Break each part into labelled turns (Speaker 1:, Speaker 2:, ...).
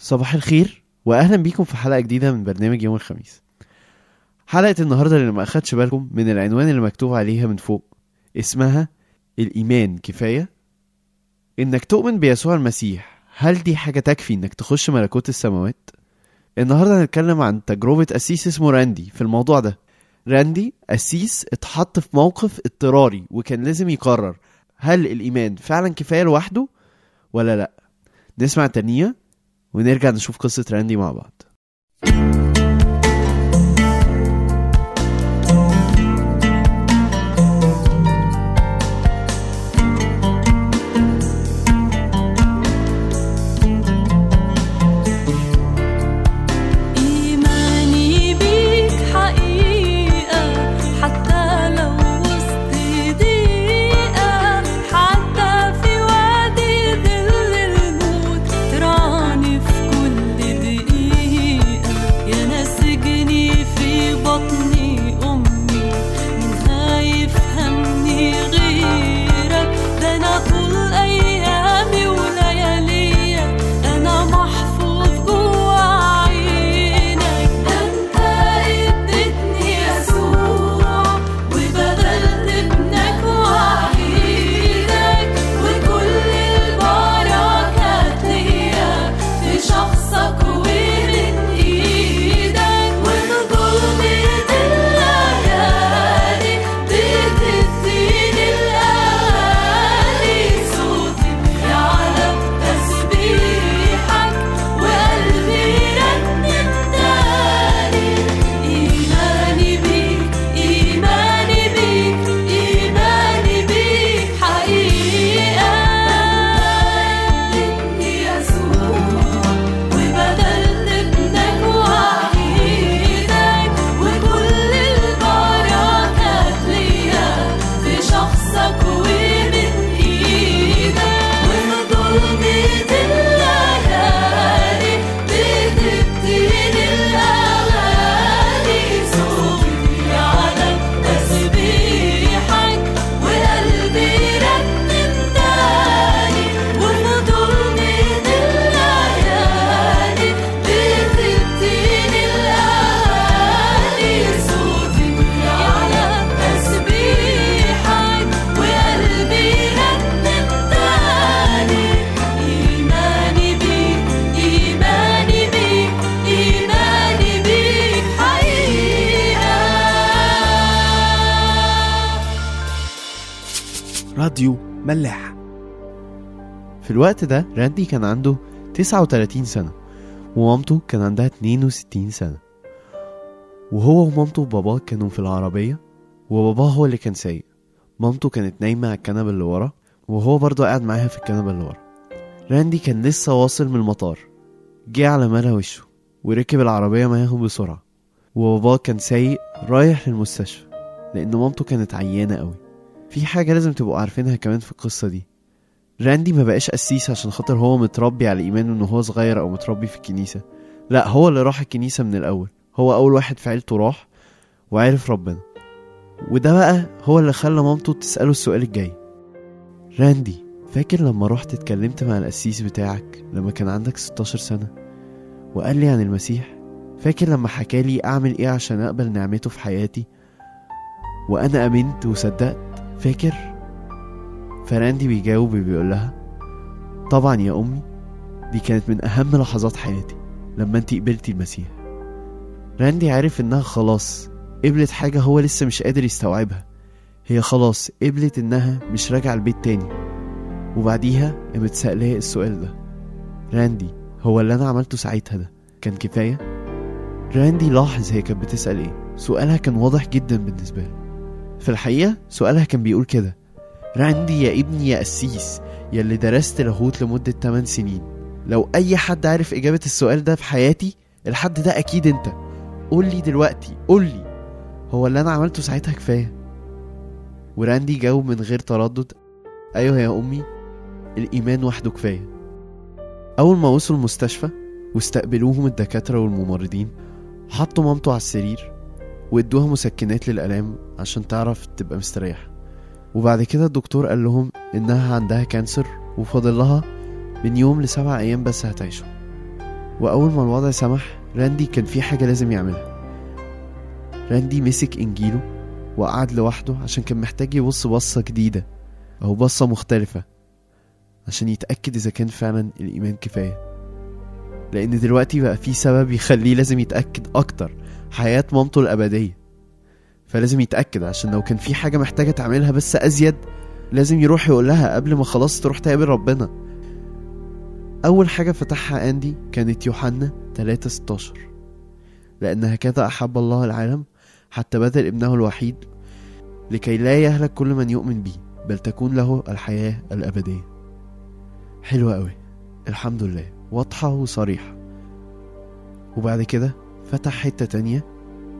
Speaker 1: صباح الخير واهلا بيكم في حلقة جديدة من برنامج يوم الخميس. حلقة النهارده اللي ما أخدش بالكم من العنوان اللي مكتوب عليها من فوق اسمها الإيمان كفاية. إنك تؤمن بيسوع المسيح هل دي حاجة تكفي إنك تخش ملكوت السماوات؟ النهارده هنتكلم عن تجربة قسيس اسمه راندي في الموضوع ده. راندي قسيس اتحط في موقف اضطراري وكان لازم يقرر هل الإيمان فعلا كفاية لوحده ولا لأ؟ نسمع تانية ونرجع نشوف قصة راندي مع بعض.
Speaker 2: في
Speaker 1: الوقت ده راندي كان عنده 39 سنة ومامته كان عندها 62 سنة. وهو ومامته وباباه كانوا في العربية وباباه هو اللي كان سايق. مامته كانت نايمة على الكنبة اللي ورا وهو برضه قاعد معاها في الكنبة اللي ورا. راندي كان لسه واصل من المطار جه على ملأ وشه وركب العربية معاهم بسرعة. وباباه كان سايق رايح للمستشفى لأن مامته كانت عيانة قوي. في حاجة لازم تبقوا عارفينها كمان في القصة دي. راندي ما بقاش قسيس عشان خاطر هو متربي على إيمانه إن هو صغير أو متربي في الكنيسة. لا هو اللي راح الكنيسة من الأول. هو أول واحد في عيلته راح وعرف ربنا. وده بقى هو اللي خلى مامته تسأله السؤال الجاي. راندي فاكر لما رحت اتكلمت مع القسيس بتاعك لما كان عندك 16 سنة؟ وقال لي عن المسيح فاكر لما حكالي أعمل إيه عشان أقبل نعمته في حياتي؟ وأنا أمنت وصدقت فاكر؟ فراندي بيجاوب وبيقول لها طبعا يا أمي دي كانت من أهم لحظات حياتي لما انتي قبلتي المسيح. راندي عارف إنها خلاص قبلت حاجة هو لسه مش قادر يستوعبها. هي خلاص قبلت إنها مش راجعة البيت تاني. وبعديها قامت سألاه السؤال ده. راندي هو اللي أنا عملته ساعتها ده كان كفاية؟ راندي لاحظ هي كانت بتسأل إيه. سؤالها كان واضح جدا بالنسبة له. في الحقيقة سؤالها كان بيقول كده راندي يا ابني يا قسيس يا اللي درست لاهوت لمدة 8 سنين. لو أي حد عارف إجابة السؤال ده في حياتي الحد ده أكيد أنت. قول لي دلوقتي قول لي. هو اللي أنا عملته ساعتها كفاية. وراندي جاوب من غير تردد. أيوه يا أمي الإيمان وحده كفاية. أول ما وصلوا المستشفى واستقبلوهم الدكاترة والممرضين حطوا مامته على السرير وادوها مسكنات للآلام عشان تعرف تبقى مستريحة. وبعد كده الدكتور قال لهم إنها عندها cancer وفاضل لها من يوم لسبع أيام بس هتعيشوا وأول ما الوضع سمح راندي كان في حاجة لازم يعملها. راندي مسك إنجيله وقعد لوحده عشان كان محتاج يبص بصة جديدة أو بصة مختلفة عشان يتأكد إذا كان فعلا الإيمان كفاية. لأن دلوقتي بقى في سبب يخليه لازم يتأكد أكتر حياة مامته الأبدية. فلازم يتأكد عشان لو كان في حاجة محتاجة تعملها بس أزيد لازم يروح يقول لها قبل ما خلاص تروح تقابل ربنا. أول حاجة فتحها أندي كانت يوحنا 3 16 لأن هكذا أحب الله العالم حتى بذل ابنه الوحيد لكي لا يهلك كل من يؤمن به بل تكون له الحياة الأبدية. حلوة أوي. الحمد لله. واضحة وصريحة. وبعد كده فتح حتة تانية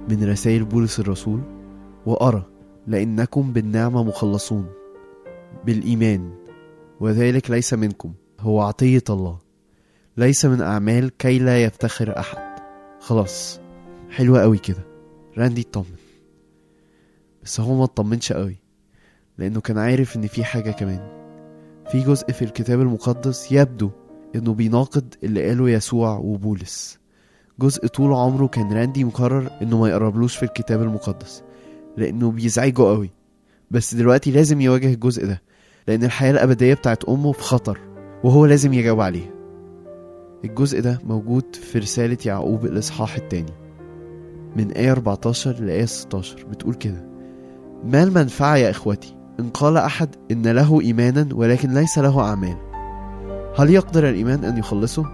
Speaker 1: من رسائل بولس الرسول. وأرى لأنكم بالنعمة مخلصون بالإيمان وذلك ليس منكم هو عطية الله. ليس من أعمال كي لا يفتخر أحد. خلاص حلوة قوي كده. راندي اطمن بس هو ما اطمنش قوي لأنه كان عارف إن في حاجة كمان. في جزء في الكتاب المقدس يبدو إنه بيناقض اللي قاله يسوع وبولس. جزء طول عمره كان راندي مقرر إنه ما يقربلوش في الكتاب المقدس. لأنه بيزعجه قوي. بس دلوقتي لازم يواجه الجزء ده لأن الحياة الأبدية بتاعت أمه في خطر وهو لازم يجاوب عليها. الجزء ده موجود في رسالة يعقوب الإصحاح التاني من آية 14 لآية 16 بتقول كده ما المنفعة يا إخوتي؟ إن قال أحد إن له إيمانا ولكن ليس له أعمال. هل يقدر الإيمان أن يخلصه؟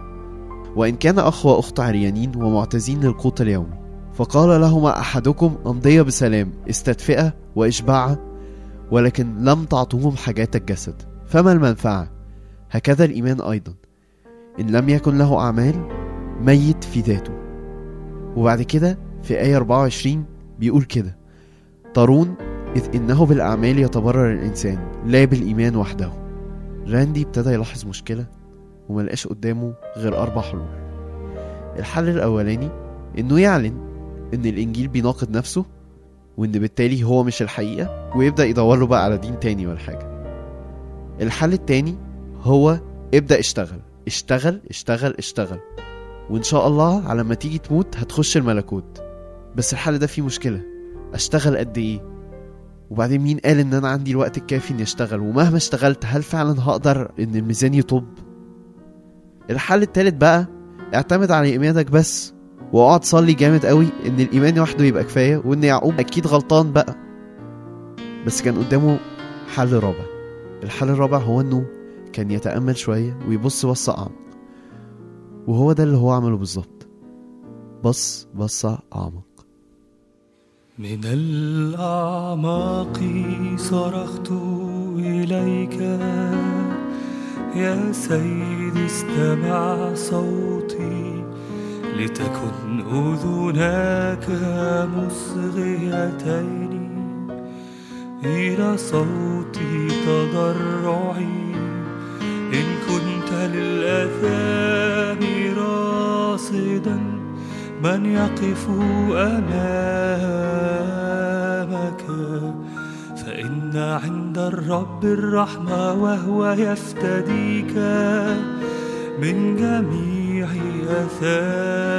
Speaker 1: وإن كان أخ وأخت عريانين ومعتزين للقوت اليومي فقال لهما أحدكم أمضي بسلام استدفئة وإشباعة ولكن لم تعطوهم حاجات الجسد فما المنفعة؟ هكذا الإيمان أيضا. إن لم يكن له أعمال ميت في ذاته. وبعد كده في آية 24 بيقول كده ترون إذ إنه بالأعمال يتبرر الإنسان لا بالإيمان وحده. راندي ابتدى يلاحظ مشكلة وملقاش قدامه غير أربع حلول. الحل الأولاني إنه يعلن إن الإنجيل بيناقض نفسه وإن بالتالي هو مش الحقيقة ويبدأ يدور له بقى على دين تاني ولا حاجة. الحل التاني هو ابدأ اشتغل اشتغل اشتغل اشتغل. وإن شاء الله على ما تيجي تموت هتخش الملكوت. بس الحل ده فيه مشكلة. أشتغل قد إيه؟ وبعدين مين قال إن أنا عندي الوقت الكافي إني أشتغل؟ ومهما اشتغلت هل فعلا هقدر إن الميزان يطب؟ الحل التالت بقى اعتمد على إيمانك بس. وأقعد صلي جامد قوي إن الإيمان لوحده يبقى كفاية وإن يعقوب أكيد غلطان بقى. بس كان قدامه حل رابع. الحل الرابع هو إنه كان يتأمل شوية ويبص بصة اعمق وهو ده اللي هو عمله بالظبط. بص بصة أعمق.
Speaker 3: من الأعماق صرخت إليك. يا سيدي استمع صوتي. لتكن أذناك مصغيتين إلى صوت تضرعي. إن كنت للآثام راصدا من يقف أمامك فإن عند الرب الرحمة وهو يفتديك من جميع أثامك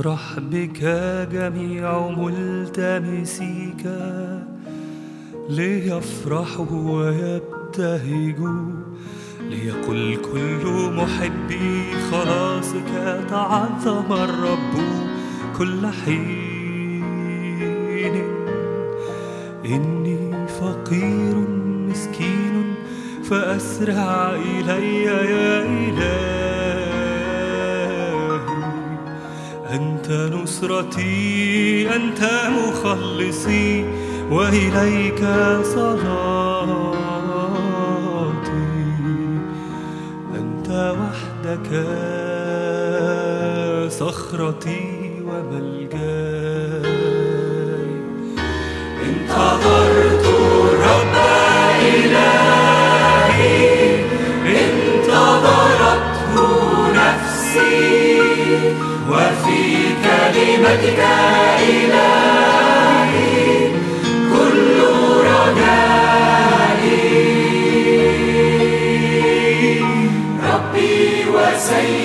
Speaker 3: ليفرح بك جميع ملتمسيك ليفرحوا ويبتهجوا ليقل كل محبي خلاصك تعظم الرب كل حين. إني فقير مسكين فأسرع إلي يا إلهي. نصرتي أنت مخلصي وإليك صلاتي. أنت وحدك صخرتي وملجأي. انتظرت الرب إلهي انتظرته نفسي وفي كلمتك إلهي. كل رجائي. ربي وسيدي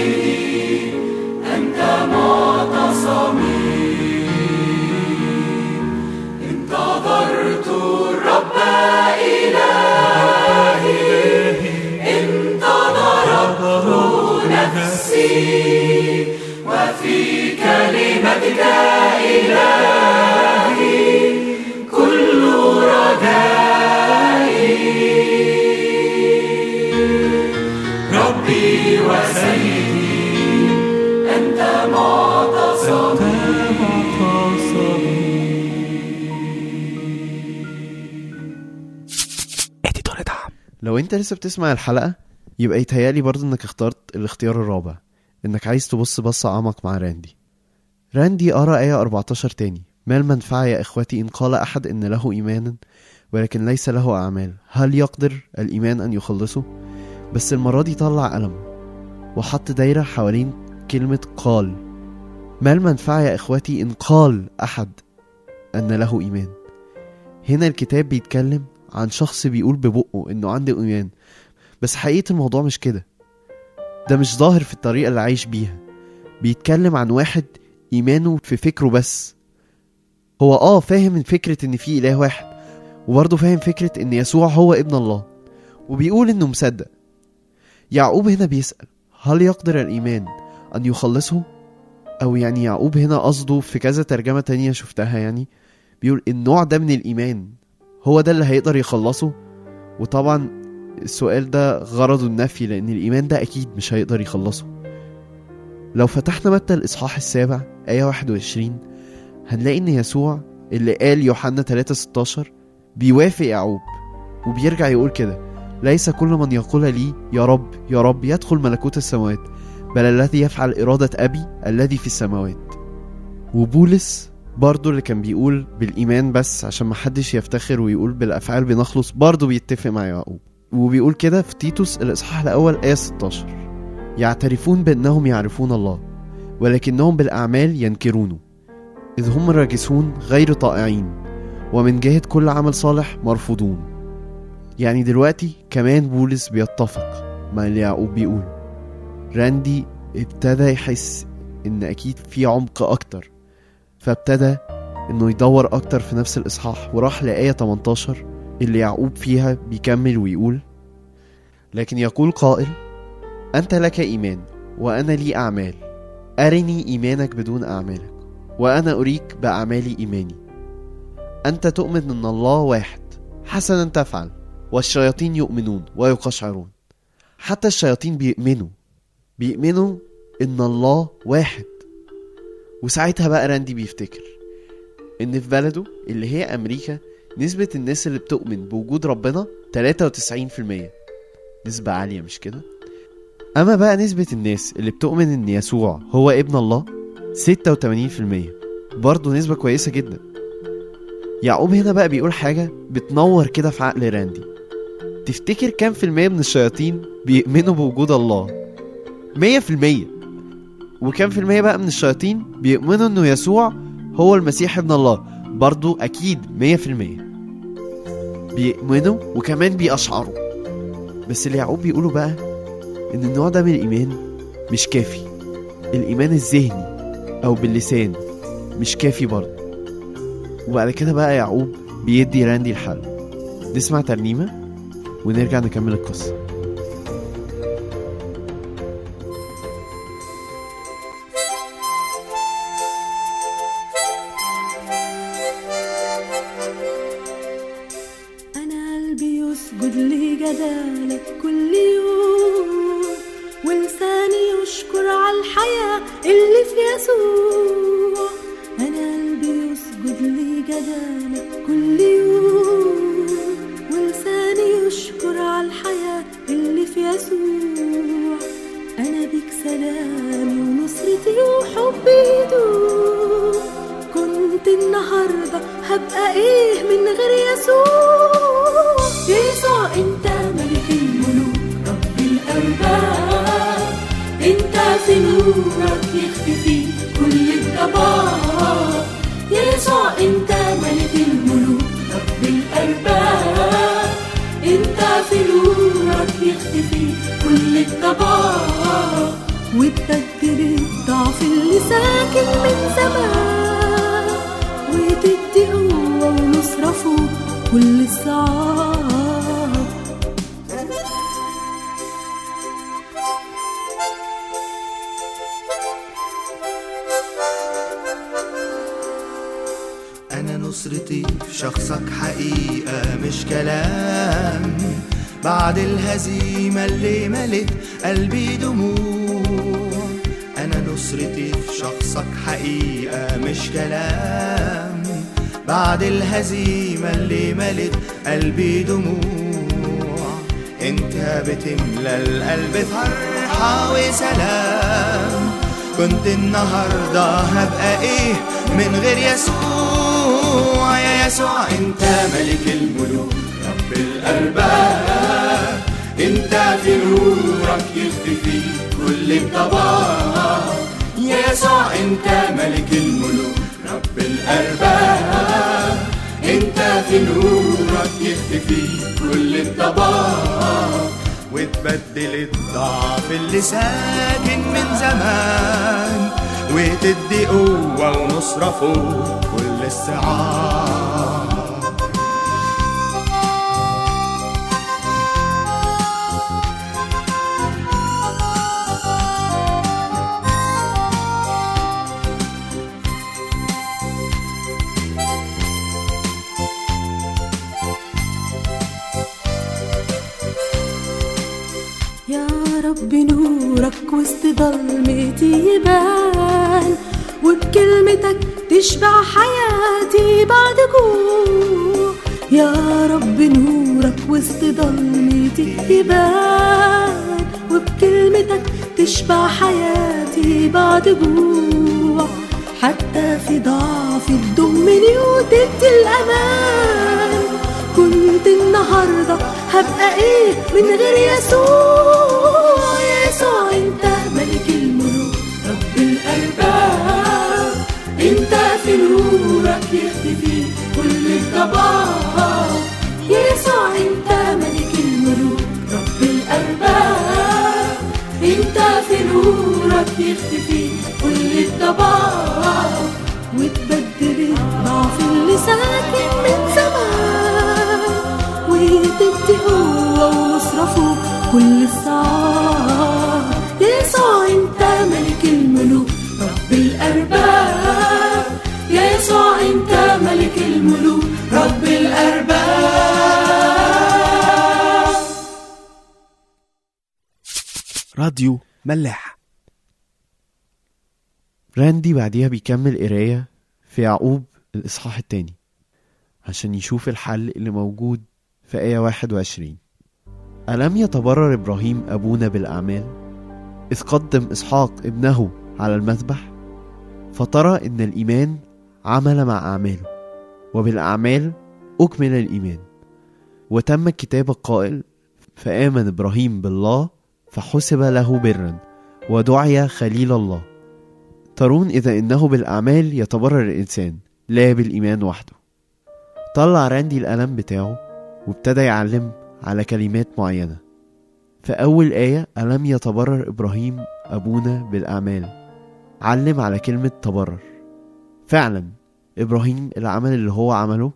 Speaker 1: لو انت لسه بتسمع الحلقة يبقى يتهيألي برضه انك اخترت الاختيار الرابع انك عايز تبص بصة اعمق مع راندي. راندي قرا آية 14 تاني. ما المنفعة يا إخوتي إن قال أحد إن له إيمانا ولكن ليس له أعمال؟ هل يقدر الإيمان أن يخلصه؟ بس المرة دي طلع قلم وحط دايرة حوالين كلمة قال ما المنفعة يا إخوتي إن قال أحد أن له إيمان؟ هنا الكتاب بيتكلم عن شخص بيقول ببقه إنه عنده إيمان. بس حقيقة الموضوع مش كده. ده مش ظاهر في الطريقة اللي عايش بيها. بيتكلم عن واحد إيمانه في فكره بس. هو آه فاهم من فكرة إن في إله واحد وبرضه فاهم فكرة إن يسوع هو ابن الله وبيقول إنه مصدق. يعقوب هنا بيسأل هل يقدر الإيمان أن يخلصه؟ أو يعني يعقوب هنا قصده في كذا ترجمة تانية شفتها يعني بيقول النوع ده من الإيمان هو ده اللي هيقدر يخلصه؟ وطبعا السؤال ده غرضه النفي لأن الإيمان ده أكيد مش هيقدر يخلصه. لو فتحنا متى الإصحاح السابع آية 21 هنلاقي إن يسوع اللي قال يوحنا 3 16 بيوافق يعقوب وبيرجع يقول كده ليس كل من يقول لي يا رب يا رب يدخل ملكوت السماوات بل الذي يفعل إرادة أبي الذي في السماوات. وبولس برضه اللي كان بيقول بالإيمان بس عشان محدش يفتخر ويقول بالأفعال بنخلص برضه بيتفق مع يعقوب وبيقول كده في تيتوس الإصحاح الأول آية 16 يعترفون بأنهم يعرفون الله ولكنهم بالأعمال ينكرونه. إذ هم راجسون غير طائعين ومن جهة كل عمل صالح مرفوضون. يعني دلوقتي كمان بولس بيتفق مع اللي يعقوب بيقول راندي ابتدى يحس إن أكيد في عمق أكتر فابتدى إنه يدور أكتر في نفس الإصحاح وراح لآية 18 اللي يعقوب فيها بيكمل ويقول لكن يقول قائل أنت لك إيمان وأنا لي أعمال. أرني إيمانك بدون أعمالك وأنا أريك باعمالي إيماني. أنت تؤمن أن الله واحد حسنا تفعل والشياطين يؤمنون ويقشعرون. حتى الشياطين بيؤمنوا بيؤمنوا أن الله واحد. وساعتها بقى راندي بيفتكر إن في بلده اللي هي أمريكا نسبة الناس اللي بتؤمن بوجود ربنا 93% نسبة عالية مش كده؟ أما بقى نسبة الناس اللي بتؤمن إن يسوع هو ابن الله؟ 86% برضه نسبة كويسة جدا. يعقوب هنا بقى بيقول حاجة بتنور كده في عقل راندي. تفتكر كام في المية من الشياطين بيؤمنوا بوجود الله؟ مية في المية. وكام في المية بقى من الشياطين بيؤمنوا إنه يسوع هو المسيح ابن الله؟ برضو أكيد مية في المية. بيؤمنوا وكمان بيأشعروا بس اللي يعقوب بيقوله بقى إن النوع ده من الإيمان مش كافي. الإيمان الذهني أو باللسان مش كافي برضه. وبعد كده بقى يعقوب بيدي راندي الحل. نسمع ترنيمة ونرجع نكمل القصة.
Speaker 2: سلامي ونصرتي وحبي يدوم كنت النهاردة هبقى إيه من غير يسوع؟ يسوع أنت ملك الملوك رب الارباب أنت في نورك يختفي كل الضباب يسوع أنت ملك الملوك رب الارباب أنت في نورك يختفي كل الضباب وتبدل الضعف اللي ساكن من زمان. وتدي قوة ونصرة فوق كل الصعاب
Speaker 4: أنا نصرتي في شخصك حقيقة مش كلام. بعد الهزيمة اللي ملت قلبي دموع. نصرتي في شخصك حقيقة مش كلام. بعد الهزيمة اللي ملت قلبي دموع. انت بتملى القلب فرحة وسلام. كنت النهاردة هبقى إيه من غير يسوع؟ يا يسوع انت ملك الملوك رب الأرباب. انت في نورك يختفي كل الضباب يا يسوع انت ملك الملوك. رب الأرباب انت في نورك يختفي كل الضباب. وتبدل الضعف اللي ساكن من زمان وتدي قوة ونصرة فوق كل الصعاب
Speaker 2: ضلمتي يبان وبكلمتك تشبع حياتي بعد جوع يا رب نورك وسط ضلمتي يبان وبكلمتك تشبع حياتي بعد جوع حتى في ضعفي تضمني وتدي الأمان. كنت النهاردة هبقى إيه من غير يسوع؟ نورك يختفي كل الضباب يسوع انت ملك الملوك رب الأرباب انت في نورك يختفي كل الضباب وتبدل الضعف اللي ساكن من زمان. وتدي قوة ونصرة فوق كل الصعاب. يسوع انت ملك الملوك رب انت ملك الملوك رب الأرباب.
Speaker 1: راديو ملاح. راندي بعديها بيكمل قراية في يعقوب الإصحاح التاني عشان يشوف الحل اللي موجود في آية 21 ألم يتبرر إبراهيم أبونا بالأعمال؟ إذ قدم إسحاق ابنه على المذبح فترى إن الإيمان عمل مع أعماله. وبالأعمال أكمل الإيمان. وتم الكتاب القائل فآمن إبراهيم بالله فحسب له برا ودعي خليل الله. ترون إذا إنه بالأعمال يتبرر الإنسان لا بالإيمان وحده. طلع راندي القلم بتاعه وابتدى يعلم على كلمات معينة. في أول آية ألم يتبرر إبراهيم أبونا بالأعمال؟ علم على كلمة تبرر. فعلا إبراهيم العمل اللي هو عمله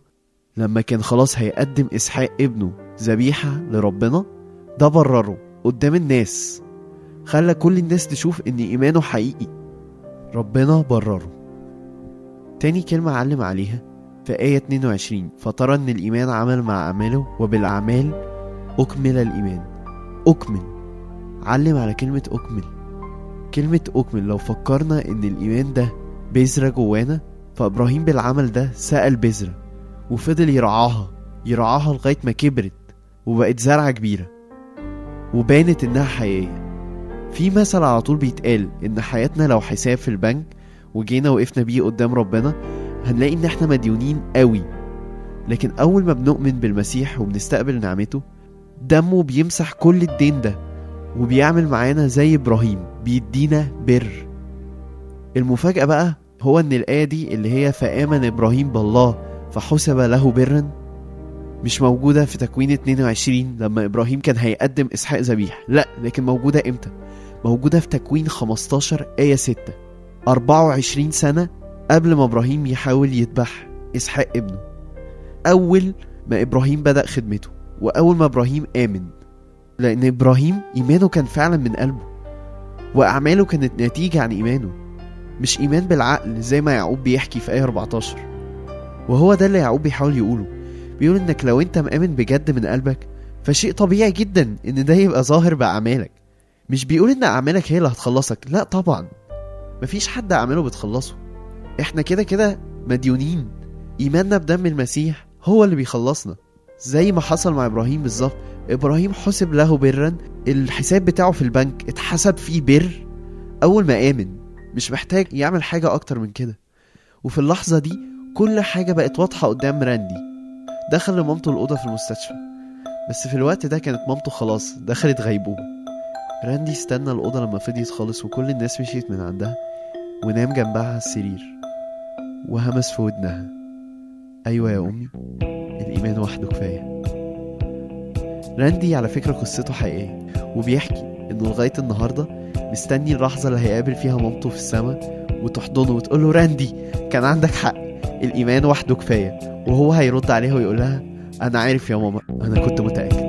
Speaker 1: لما كان خلاص هيقدم إسحاق ابنه ذبيحة لربنا ده برره قدام الناس خلى كل الناس تشوف إن إيمانه حقيقي. ربنا برره. تاني كلمة علم عليها في آية 22 فترى إن الإيمان عمل مع أعماله وبالأعمال أكمل الإيمان. أكمل. علم على كلمة أكمل. كلمة أكمل لو فكرنا إن الإيمان ده بذرة جوانا فإبراهيم بالعمل ده سأل بذرة وفضل يرعاها يرعاها لغاية ما كبرت وبقت زرعة كبيرة وبانت إنها حقيقية. في مثل على طول بيتقال إن حياتنا لو حساب في البنك وجينا وقفنا بيه قدام ربنا هنلاقي إن إحنا مديونين قوي. لكن أول ما بنؤمن بالمسيح وبنستقبل نعمته دمه بيمسح كل الدين ده وبيعمل معانا زي إبراهيم بيدينا بر. المفاجأة بقى هو إن الآية دي اللي هي فآمن إبراهيم بالله فحسب له برا مش موجودة في تكوين 22 لما إبراهيم كان هيقدم إسحاق ذبيح لا لكن موجودة إمتى؟ موجودة في تكوين 15 آية 6 24 سنة قبل ما إبراهيم يحاول يذبح إسحاق ابنه. أول ما إبراهيم بدأ خدمته وأول ما إبراهيم آمن لأن إبراهيم إيمانه كان فعلا من قلبه وأعماله كانت نتيجة عن إيمانه. مش إيمان بالعقل زي ما يعقوب بيحكي في آية 14 وهو ده اللي يعقوب بيحاول يقوله. بيقول إنك لو أنت مآمن بجد من قلبك فشيء طبيعي جدا إن ده يبقى ظاهر بأعمالك. مش بيقول إن أعمالك هي اللي هتخلصك لا طبعا. مفيش حد أعماله بتخلصه. إحنا كده كده مديونين. إيماننا بدم المسيح هو اللي بيخلصنا. زي ما حصل مع إبراهيم بالظبط. إبراهيم حسب له برا الحساب بتاعه في البنك اتحسب فيه بر. أول ما آمن مش محتاج يعمل حاجة أكتر من كده. وفي اللحظة دي كل حاجة بقت واضحة قدام راندي. دخل لمامته الأوضة في المستشفى. بس في الوقت ده كانت مامته خلاص دخلت غيبوبة. راندي استنى الأوضة لما فضيت خالص وكل الناس مشيت من عندها ونام جنبها على السرير. وهمس في ودنها. أيوة يا أمي الإيمان وحده كفاية. راندي على فكرة قصته حقيقية وبيحكي إنه لغاية النهاردة مستني اللحظة اللي هيقابل فيها مامته في السماء وتحضنه وتقول له راندي كان عندك حق الإيمان وحده كفاية. وهو هيرد عليها ويقول لها أنا عارف يا ماما أنا كنت متأكد.